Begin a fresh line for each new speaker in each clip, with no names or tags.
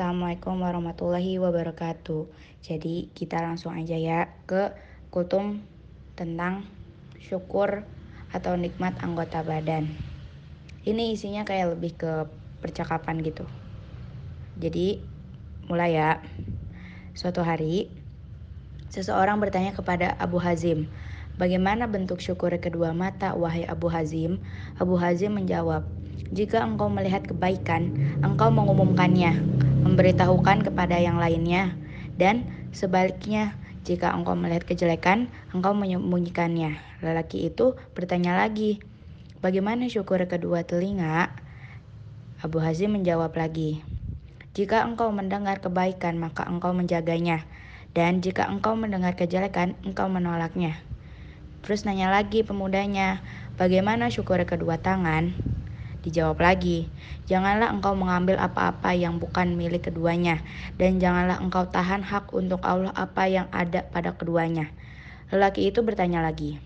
Assalamualaikum warahmatullahi wabarakatuh. Jadi kita langsung aja ya ke kultum tentang syukur atau nikmat anggota badan. Ini isinya kayak lebih ke percakapan gitu. Jadi mulai ya. Suatu hari seseorang bertanya kepada Abu Hazim, "Bagaimana bentuk syukur kedua mata wahai Abu Hazim?" Abu Hazim menjawab, "Jika engkau melihat kebaikan, engkau mengumumkannya memberitahukan kepada yang lainnya, dan sebaliknya, jika engkau melihat kejelekan, engkau menyembunyikannya. Lelaki itu bertanya lagi, bagaimana syukur kedua telinga? Abu Hazim menjawab lagi, jika engkau mendengar kebaikan, maka engkau menjaganya. Dan jika engkau mendengar kejelekan, engkau menolaknya. Terus nanya lagi pemudanya, bagaimana syukur kedua tangan? Dijawab lagi, janganlah engkau mengambil apa-apa yang bukan milik keduanya, dan janganlah engkau tahan hak untuk Allah apa yang ada pada keduanya. Lelaki itu bertanya lagi,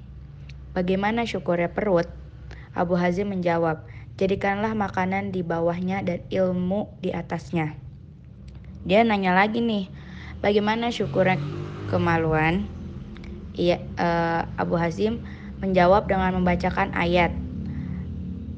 bagaimana syukurnya perut? Abu Hazim menjawab, jadikanlah makanan di bawahnya dan ilmu di atasnya. Dia nanya lagi nih, bagaimana syukurnya kemaluan? Iya, uh, Abu Hazim menjawab dengan membacakan ayat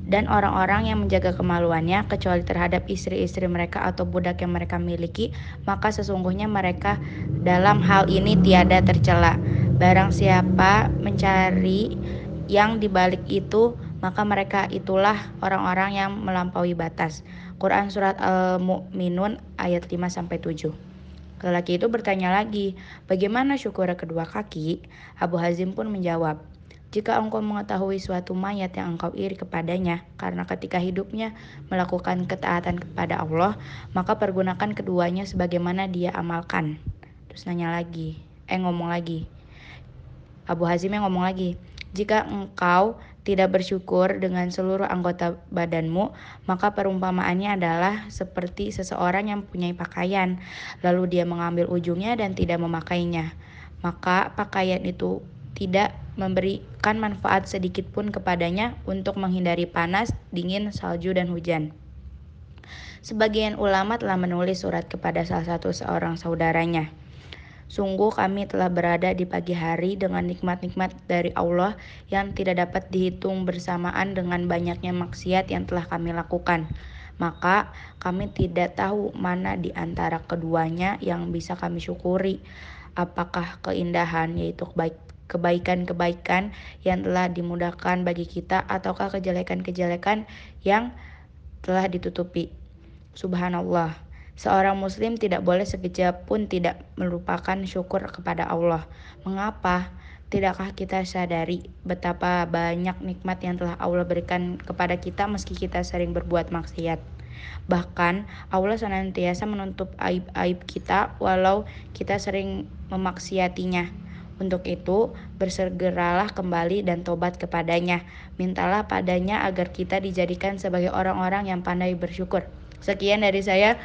dan orang-orang yang menjaga kemaluannya kecuali terhadap istri-istri mereka atau budak yang mereka miliki maka sesungguhnya mereka dalam hal ini tiada tercela. Barang siapa mencari yang dibalik itu maka mereka itulah orang-orang yang melampaui batas. Quran surat Al-Mu'minun ayat 5 sampai 7 Lelaki itu bertanya lagi, bagaimana syukur kedua kaki? Abu Hazim pun menjawab, jika engkau mengetahui suatu mayat yang engkau iri kepadanya, karena ketika hidupnya melakukan ketaatan kepada Allah, maka pergunakan keduanya sebagaimana dia amalkan. Terus nanya lagi, eh ngomong lagi. Abu Hazim yang ngomong lagi, jika engkau tidak bersyukur dengan seluruh anggota badanmu, maka perumpamaannya adalah seperti seseorang yang mempunyai pakaian, lalu dia mengambil ujungnya dan tidak memakainya. Maka pakaian itu tidak memberikan manfaat sedikit pun kepadanya untuk menghindari panas, dingin, salju, dan hujan. Sebagian ulama telah menulis surat kepada salah satu seorang saudaranya. Sungguh kami telah berada di pagi hari dengan nikmat-nikmat dari Allah yang tidak dapat dihitung bersamaan dengan banyaknya maksiat yang telah kami lakukan. Maka kami tidak tahu mana di antara keduanya yang bisa kami syukuri. Apakah keindahan yaitu baik kebaikan-kebaikan yang telah dimudahkan bagi kita ataukah kejelekan-kejelekan yang telah ditutupi. Subhanallah. Seorang muslim tidak boleh sekejap pun tidak melupakan syukur kepada Allah. Mengapa? Tidakkah kita sadari betapa banyak nikmat yang telah Allah berikan kepada kita meski kita sering berbuat maksiat? Bahkan Allah senantiasa menutup aib-aib kita walau kita sering memaksiatinya. Untuk itu, bersegeralah kembali dan tobat kepadanya. Mintalah padanya agar kita dijadikan sebagai orang-orang yang pandai bersyukur. Sekian dari saya.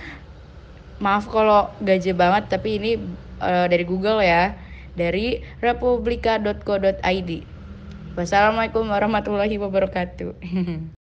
Maaf kalau gaje banget, tapi ini uh, dari Google ya. Dari republika.co.id. Wassalamualaikum warahmatullahi wabarakatuh.